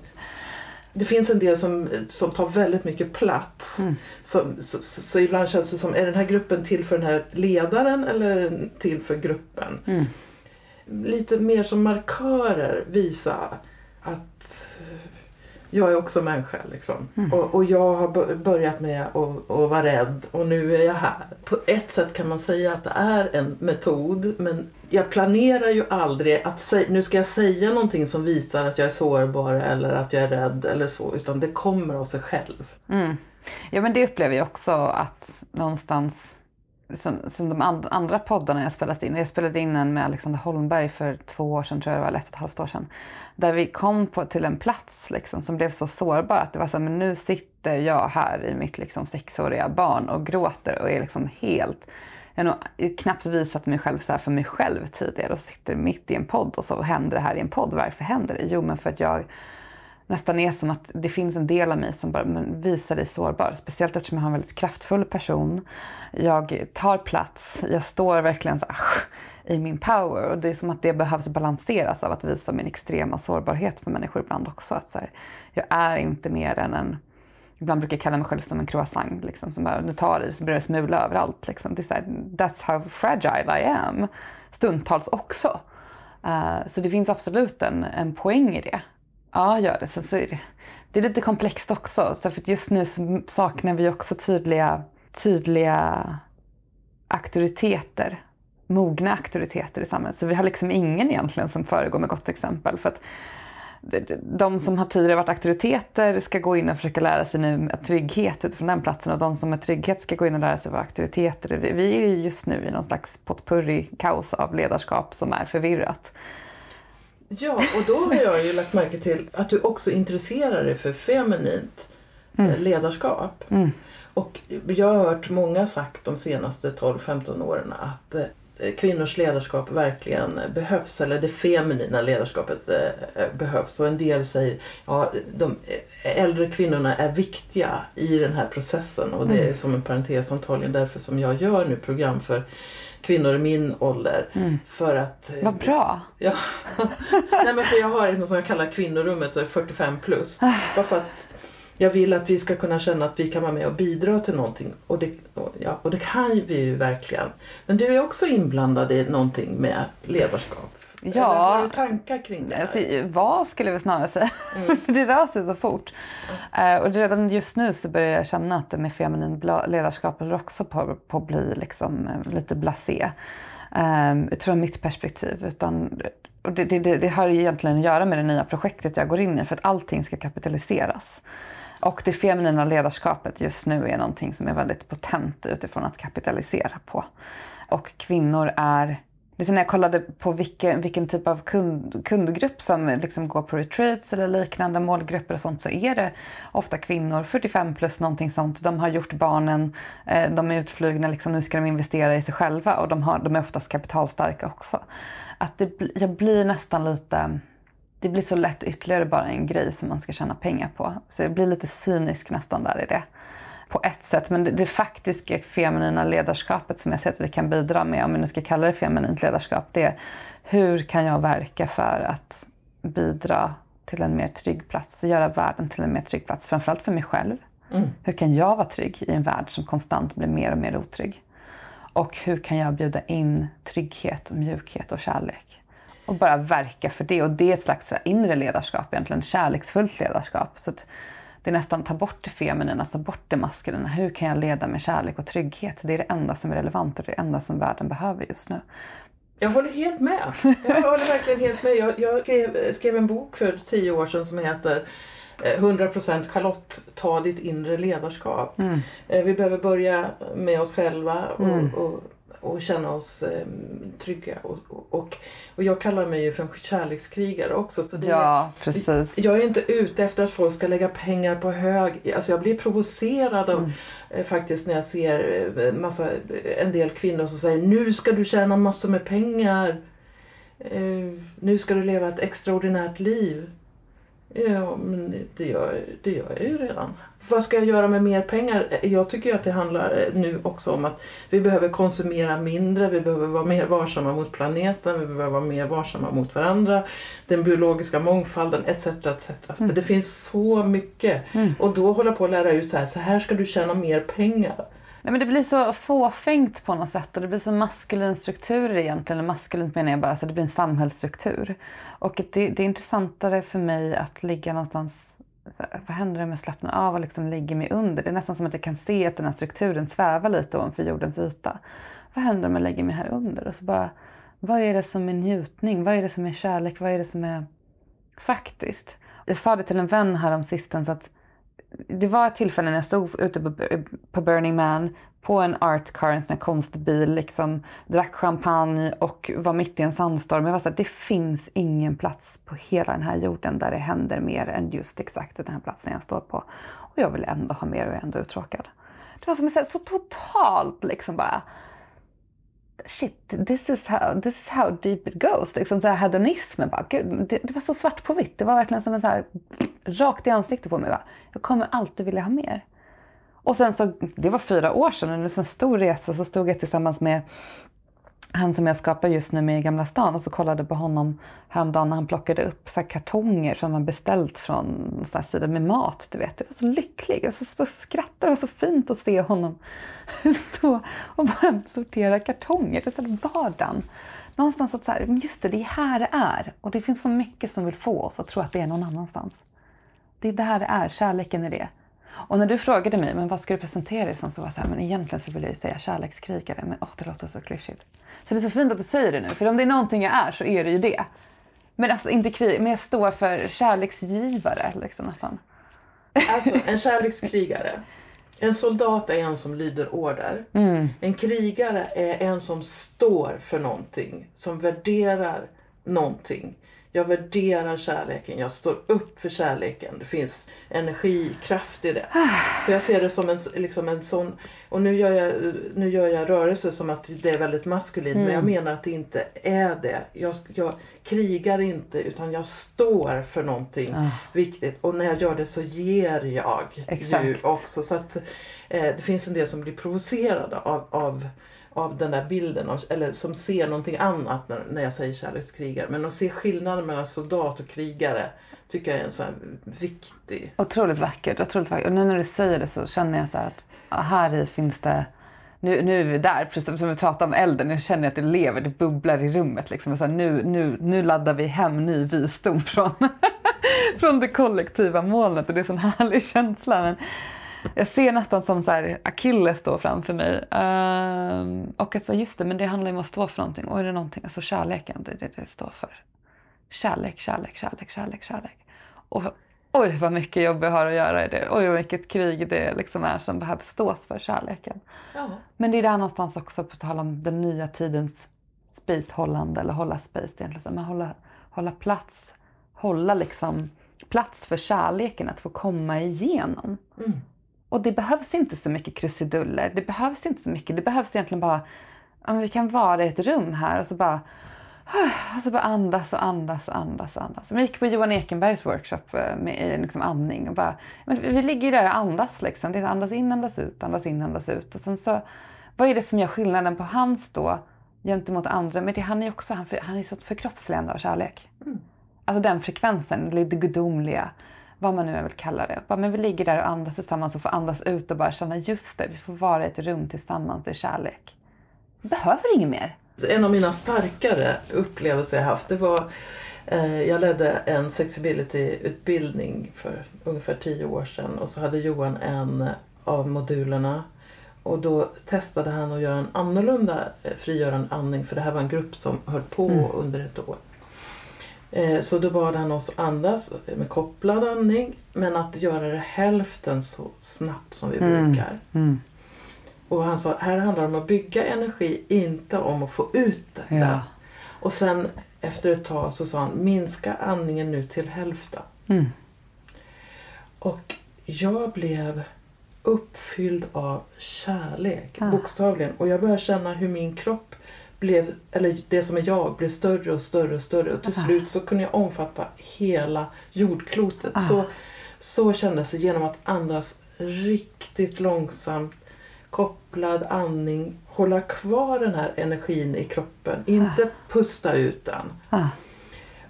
det finns en del som, som tar väldigt mycket plats. Mm. Så, så, så, ibland känns det som, är den här gruppen till för den här ledaren eller till för gruppen? Mm. Lite mer som markörer visa att jag är också människa. Liksom. Mm. Och, och jag har bör- börjat med att, att vara rädd och nu är jag här. På ett sätt kan man säga att det är en metod men jag planerar ju aldrig att nu ska jag säga någonting som visar att jag är sårbar eller att jag är rädd eller så utan det kommer av sig själv. Mm. Ja men det upplever jag också att någonstans som, som de and, andra poddarna jag spelat in. Jag spelade in en med Alexander Holmberg för två år sedan, tror jag det var, eller ett och ett halvt år sedan. Där vi kom på, till en plats liksom, som blev så sårbar att det var så här, men nu sitter jag här i mitt liksom, sexåriga barn och gråter och är liksom helt jag har nog knappt visat mig själv så här för mig själv tidigare och sitter mitt i en podd och så händer det här i en podd. Varför händer det? Jo, men för att jag nästan är som att det finns en del av mig som bara men visar dig sårbar. Speciellt eftersom jag har en väldigt kraftfull person. Jag tar plats. Jag står verkligen så här, i min power. Och det är som att det behövs balanseras av att visa min extrema sårbarhet för människor ibland också. Att så här, jag är inte mer än en Ibland brukar jag kalla mig själv som en croissant. Liksom, som bara, du tar i så börjar det smula överallt. Liksom. Det är så här, that's how fragile I am. Stundtals också. Uh, så det finns absolut en, en poäng i det. Ja, gör det. Sen så är det, det är lite komplext också. Så för just nu så saknar vi också tydliga, tydliga auktoriteter. Mogna auktoriteter i samhället. Så vi har liksom ingen egentligen som föregår med gott exempel. För att de som har tidigare varit auktoriteter ska gå in och försöka lära sig nu trygghet utifrån den platsen och de som är trygghet ska gå in och lära sig vara auktoriteter. Vi är just nu i någon slags potpurri kaos av ledarskap som är förvirrat. Ja, och då har jag ju lagt märke till att du också intresserar dig för feminint mm. Eh, ledarskap. Mm. Och jag har hört många sagt de senaste 12-15 åren att eh, kvinnors ledarskap verkligen behövs eller det feminina ledarskapet eh, behövs. Och en del säger ja de äldre kvinnorna är viktiga i den här processen och det är mm. som en parentes antagligen därför som jag gör nu program för kvinnor i min ålder. Mm. För att... Vad bra! Ja. Nej, men för jag har något som jag kallar kvinnorummet och är 45 plus. Ah. Bara för att jag vill att vi ska kunna känna att vi kan vara med och bidra till någonting. Och det, och, ja, och det kan vi ju verkligen. Men du är också inblandad i någonting med ledarskap. Ja. Eller har du tankar kring det här? Alltså, vad skulle vi snarare säga. Mm. För det rör sig så fort. Mm. Uh, och redan just nu så börjar jag känna att det med feminin ledarskap håller också på, på att bli liksom, uh, lite blasé. Um, utifrån mitt perspektiv. Utan, och det, det, det, har egentligen att göra med det nya projektet jag går in i för att allting ska kapitaliseras. Och det feminina ledarskapet just nu är någonting som är väldigt potent utifrån att kapitalisera på. Och kvinnor är Liksom när jag kollade på vilken, vilken typ av kund, kundgrupp som liksom går på retreats eller liknande målgrupper och sånt så är det ofta kvinnor, 45 plus någonting sånt. De har gjort barnen, eh, de är utflugna, liksom, nu ska de investera i sig själva och de, har, de är oftast kapitalstarka också. Att det, jag blir nästan lite det blir så lätt ytterligare bara en grej som man ska tjäna pengar på. Så jag blir lite cynisk nästan där i det. På ett sätt. Men det, det faktiska feminina ledarskapet som jag ser att vi kan bidra med, om vi nu ska kalla det feminint ledarskap, det är hur kan jag verka för att bidra till en mer trygg plats, göra världen till en mer trygg plats, framförallt för mig själv. Mm. Hur kan jag vara trygg i en värld som konstant blir mer och mer otrygg? Och hur kan jag bjuda in trygghet, mjukhet och kärlek? och bara verka för det. Och det är ett slags inre ledarskap egentligen, kärleksfullt ledarskap. Så det är nästan ta bort det feminina, ta bort det maskulina. Hur kan jag leda med kärlek och trygghet? Det är det enda som är relevant och det enda som världen behöver just nu. Jag håller helt med. Jag håller verkligen helt med. Jag, jag skrev, skrev, en bok för tio år sedan som heter 100% eh, Charlotte, ta ditt inre ledarskap. Mm. Eh, vi behöver börja med oss själva och, mm. och och känna oss eh, trygga. Och, och, och jag kallar mig ju för en kärlekskrigare också. Så det ja, precis. Jag är inte ute efter att folk ska lägga pengar på hög. Alltså jag blir provocerad av mm. eh, faktiskt när jag ser eh, massa, en del kvinnor som säger nu ska du tjäna massor med pengar. Eh, nu ska du leva ett extraordinärt liv. Ja, men det gör, det gör jag ju redan vad ska jag göra med mer pengar? Jag tycker att det handlar nu också om att vi behöver konsumera mindre, vi behöver vara mer varsamma mot planeten, vi behöver vara mer varsamma mot varandra, den biologiska mångfalden etc. etc. Mm. Det finns så mycket. Mm. Och då hålla på att lära ut så här, så här ska du tjäna mer pengar. Nej, men det blir så fåfängt på något sätt och det blir så maskulin struktur egentligen. Maskulint menar jag bara, så det blir en samhällsstruktur. Och det, det är intressantare för mig att ligga någonstans här, vad händer om jag slappnar av och liksom lägger mig under? Det är nästan som att jag kan se att den här strukturen svävar lite ovanför jordens yta. Vad händer om jag lägger mig här under? Och så bara, vad är det som är njutning? Vad är det som är kärlek? Vad är det som är faktiskt? Jag sa det till en vän här om sistens att det var ett tillfälle när jag stod ute på, på Burning Man på en art car, en sån här konstbil, liksom, drack champagne och var mitt i en sandstorm. Jag var så här, det finns ingen plats på hela den här jorden där det händer mer än just exakt den här platsen jag står på. Och jag vill ändå ha mer och är ändå uttråkad. Det var som att så totalt liksom bara shit, this is how, this is how deep it goes. Liksom så här hedonismen Bara, Gud, det, det, var så svart på vitt. Det var verkligen som en så här, rakt i ansiktet på mig. Bara, jag kommer alltid vilja ha mer. Och sen så, det var fyra år sedan, under en stor resa så stod jag tillsammans med han som jag skapar just nu med i Gamla stan och så kollade på honom häromdagen när han plockade upp så kartonger som han beställt från så här med mat. Du vet. Jag var så lycklig, jag så skrattade. Det var så fint att se honom stå och bara sortera kartonger. Det är så vardagen. Någonstans att så här, just det, det är här det är. Och det finns så mycket som vill få oss att tro att det är någon annanstans. Det är där det är, kärleken är det. Och när du frågade mig, men vad ska du presentera dig som? Så var jag så här, men egentligen så vill jag säga kärlekskrigare, men åh, det låter så klyschigt. Så det är så fint att du säger det nu, för om det är någonting jag är så är det ju det. Men alltså inte krig, men jag står för kärleksgivare liksom nästan. Alltså en kärlekskrigare. En soldat är en som lyder order. Mm. En krigare är en som står för någonting, som värderar någonting. Jag värderar kärleken, jag står upp för kärleken. Det finns energi, kraft i det. Så jag ser det som en, liksom en sån... Och nu gör, jag, nu gör jag rörelser som att det är väldigt maskulint mm. men jag menar att det inte är det. Jag, jag krigar inte utan jag står för någonting ah. viktigt och när jag gör det så ger jag Exakt. ju också. Så att eh, det finns en del som blir provocerade av, av av den där bilden, av, eller som ser någonting annat när, när jag säger kärlekskrigare. Men att se skillnaden mellan soldat och krigare tycker jag är en så viktig... Otroligt vackert, otroligt vackert. Och nu när du säger det så känner jag så att här i finns det nu, nu är vi där, precis som vi pratade om elden, nu känner jag att det lever, det bubblar i rummet. Liksom. Så här, nu, nu, nu laddar vi hem ny visdom från, från det kollektiva molnet och det är en sån härlig känsla. Men jag ser nästan som så här Achilles då framför mig. Uh, och att så just det, men det handlar ju om att stå för någonting. Och är det någonting, alltså kärleken, det är det det står för. Kärlek, kärlek, kärlek, kärlek, kärlek. Och oj vad mycket jobb jag har att göra i det. Oj vad mycket krig det liksom är som behöver stås för kärleken. Ja. Men det är där någonstans också, på tal om den nya tidens spacehållande eller hålla space egentligen. Men hålla, hålla plats, hålla liksom plats för kärleken att få komma igenom. Mm. Och det behövs inte så mycket krusiduller. Det behövs inte så mycket. Det behövs egentligen bara, om vi kan vara i ett rum här och så bara och bara andas och andas och andas och andas. Vi gick på Johan Ekenbergs workshop eh, med liksom andning och bara, men vi ligger ju där och andas liksom. Det är andas in, andas ut, andas in, andas ut. Och sen så, vad är det som gör skillnaden på hans då gentemot andra? Men det, han är också, han, han är så förkroppsligande av kärlek. Mm. Alltså den frekvensen, det gudomliga vad man nu vill kalla det. Bara, men vi ligger där och andas tillsammans och får andas ut och bara känna just det, vi får vara i ett rum tillsammans i kärlek. Vi behöver inget mer. En av mina starkare upplevelser jag haft det var eh, jag ledde en sexability-utbildning för ungefär tio år sedan och så hade Johan en av modulerna och då testade han att göra en annorlunda eh, frigörande andning för det här var en grupp som höll på mm. under ett år. Eh, så då bad han oss andas med kopplad andning men att göra det hälften så snabbt som vi mm. brukar. Mm. Och han sa, här handlar det om att bygga energi, inte om att få ut det. Ja. Och sen efter ett tag så sa han, minska andningen nu till hälften. Mm. Och jag blev uppfylld av kärlek, ah. bokstavligen. Och jag började känna hur min kropp blev, eller det som är jag, blev större och större och större. Och till Aha. slut så kunde jag omfatta hela jordklotet. Ah. Så, så kändes det genom att andas riktigt långsamt, kopplad andning, hålla kvar den här energin i kroppen, inte ah. pusta ut den. Ah.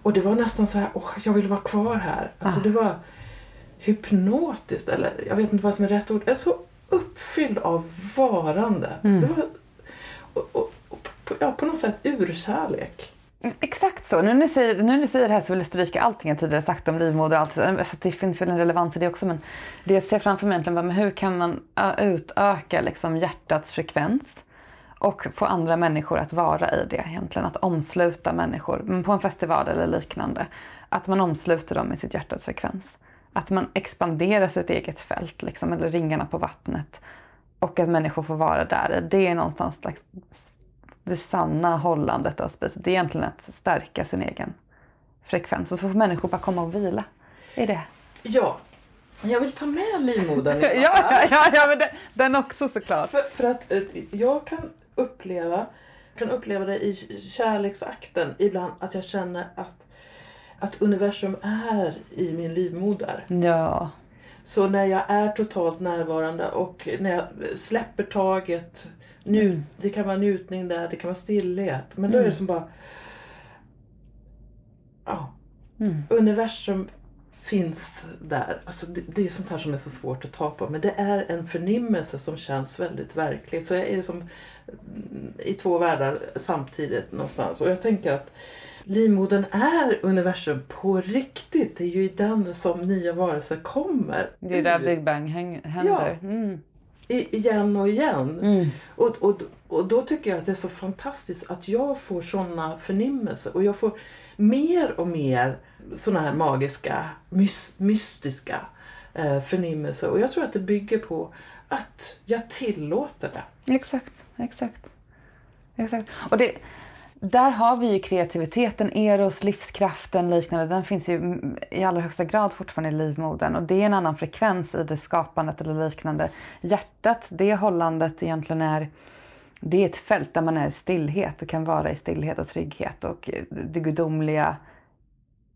Och det var nästan så här, åh, jag vill vara kvar här. Alltså det var hypnotiskt, eller jag vet inte vad som är rätt ord. Jag är så uppfylld av varande. Mm. Det var, och, och, ja, på något sätt urkärlek. Mm, exakt så. Nu när, du säger, nu när du säger det här så vill jag stryka allting jag tidigare sagt om livmoder och allt. För det finns väl en relevans i det också. Men det jag ser framför mig egentligen men hur kan man utöka liksom hjärtats frekvens och få andra människor att vara i det egentligen. Att omsluta människor mm, på en festival eller liknande. Att man omsluter dem i sitt hjärtats frekvens. Att man expanderar sitt eget fält, liksom, eller ringarna på vattnet. Och att människor får vara där. Det är någonstans det sanna hållandet av spisen. Det är egentligen att stärka sin egen frekvens. Och så får människor bara komma och vila i det. Ja, jag vill ta med livmodern ja, ja, ja, ja, men den, den också såklart. För, för att eh, jag kan uppleva, kan uppleva det i kärleksakten ibland att jag känner att, att universum är i min livmoder. Ja. Så när jag är totalt närvarande och när jag släpper taget Njut, Mm. Det kan vara njutning där, det kan vara stillhet. Men då är det Mm. som bara... Ja, Mm. universum finns där. Alltså det, det är sånt här som är så svårt att ta på. Men det är en förnimmelse som känns väldigt verklig. Så jag är som mm, i två världar samtidigt någonstans. Och jag tänker att livmodern är universum på riktigt. Det är ju i den som nya varelser kommer. Det är där. Big Bang händer. Mm. Igen och igen. Mm. Och, och, och då tycker jag att det är så fantastiskt att jag får såna förnimmelser och jag får mer och mer såna här magiska, mys, mystiska eh, förnimmelser. Och jag tror att det bygger på att jag tillåter det. Exakt, exakt. exakt. Och det, där har vi ju kreativiteten, eros, livskraften, liknande. Den finns ju i allra högsta grad fortfarande i livmodern. Och det är en annan frekvens i det skapandet eller liknande. Hjärtat, det hållandet egentligen är det är ett fält där man är i stillhet och kan vara i stillhet och trygghet och eh, det gudomliga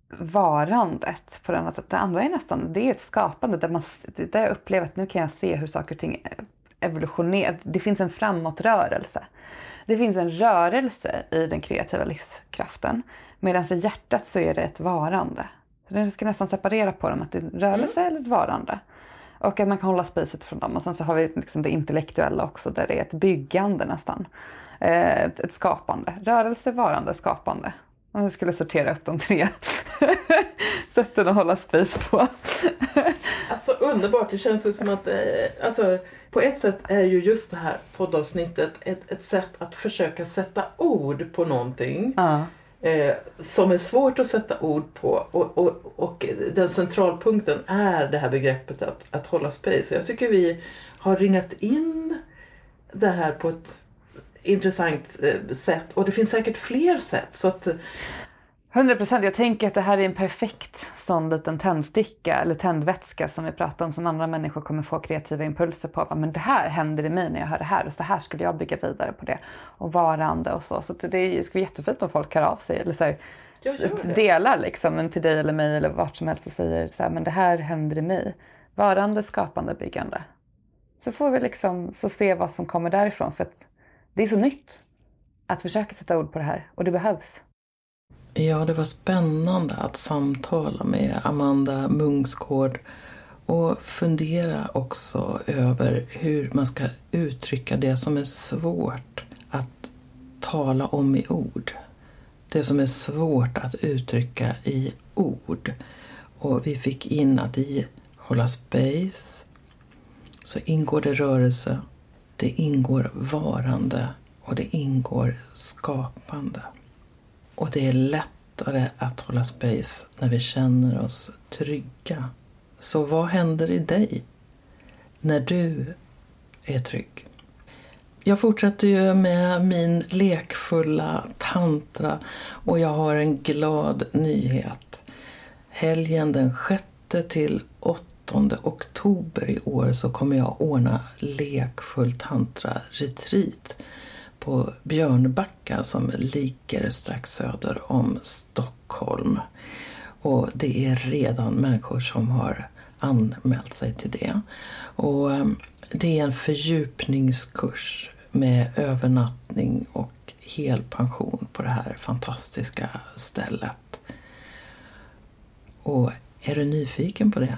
varandet på det andra sättet. Det andra är nästan, det är ett skapande där, man, där jag upplever att nu kan jag se hur saker och ting eh, evolutionerar. Det finns en framåtrörelse. Det finns en rörelse i den kreativa livskraften. Medan i hjärtat så är det ett varande. Så jag ska nästan separera på dem, att det är en rörelse eller ett varande. Och att man kan hålla spacet från dem. Och sen så har vi liksom det intellektuella också där det är ett byggande nästan. Eh, ett, ett skapande. Rörelse, varande, skapande. Om vi skulle sortera upp de tre sätten att hålla space på. Alltså underbart, det känns ju som att eh, alltså, på ett sätt är ju just det här poddavsnittet ett, ett sätt att försöka sätta ord på någonting. Ja. eh, som är svårt att sätta ord på. Och, och, och den centralpunkten är det här begreppet att, att hålla space. Och jag tycker vi har ringat in det här på ett intressant eh, sätt. Och det finns säkert fler sätt. Så att, 100 procent. Jag tänker att det här är en perfekt sån liten tändsticka eller tändvätska som vi pratar om som andra människor kommer få kreativa impulser på. Men det här händer i mig när jag hör det här och så här skulle jag bygga vidare på det. Och varande och så. Så det skulle vara jättefint om folk hör av sig eller så här, delar liksom till dig eller mig eller vart som helst och säger så här, men det här händer i mig. Varande, skapande, byggande. Så får vi liksom så se vad som kommer därifrån för att det är så nytt att försöka sätta ord på det här och det behövs. Ja, det var spännande att samtala med Amanda Mungsgård och fundera också över hur man ska uttrycka det som är svårt att tala om i ord. Det som är svårt att uttrycka i ord. Och vi fick in att i hålla space så ingår det rörelse, det ingår varande och det ingår skapande. Och det är lättare att hålla space när vi känner oss trygga. Så vad händer i dig när du är trygg? Jag fortsätter ju med min lekfulla tantra och jag har en glad nyhet. Helgen den 6 till 8 oktober i år så kommer jag ordna lekfull tantra retreat på Björnbacka som ligger strax söder om Stockholm. Och det är redan människor som har anmält sig till det. Och eh, det är en fördjupningskurs med övernattning och helpension på det här fantastiska stället. Och är du nyfiken på det,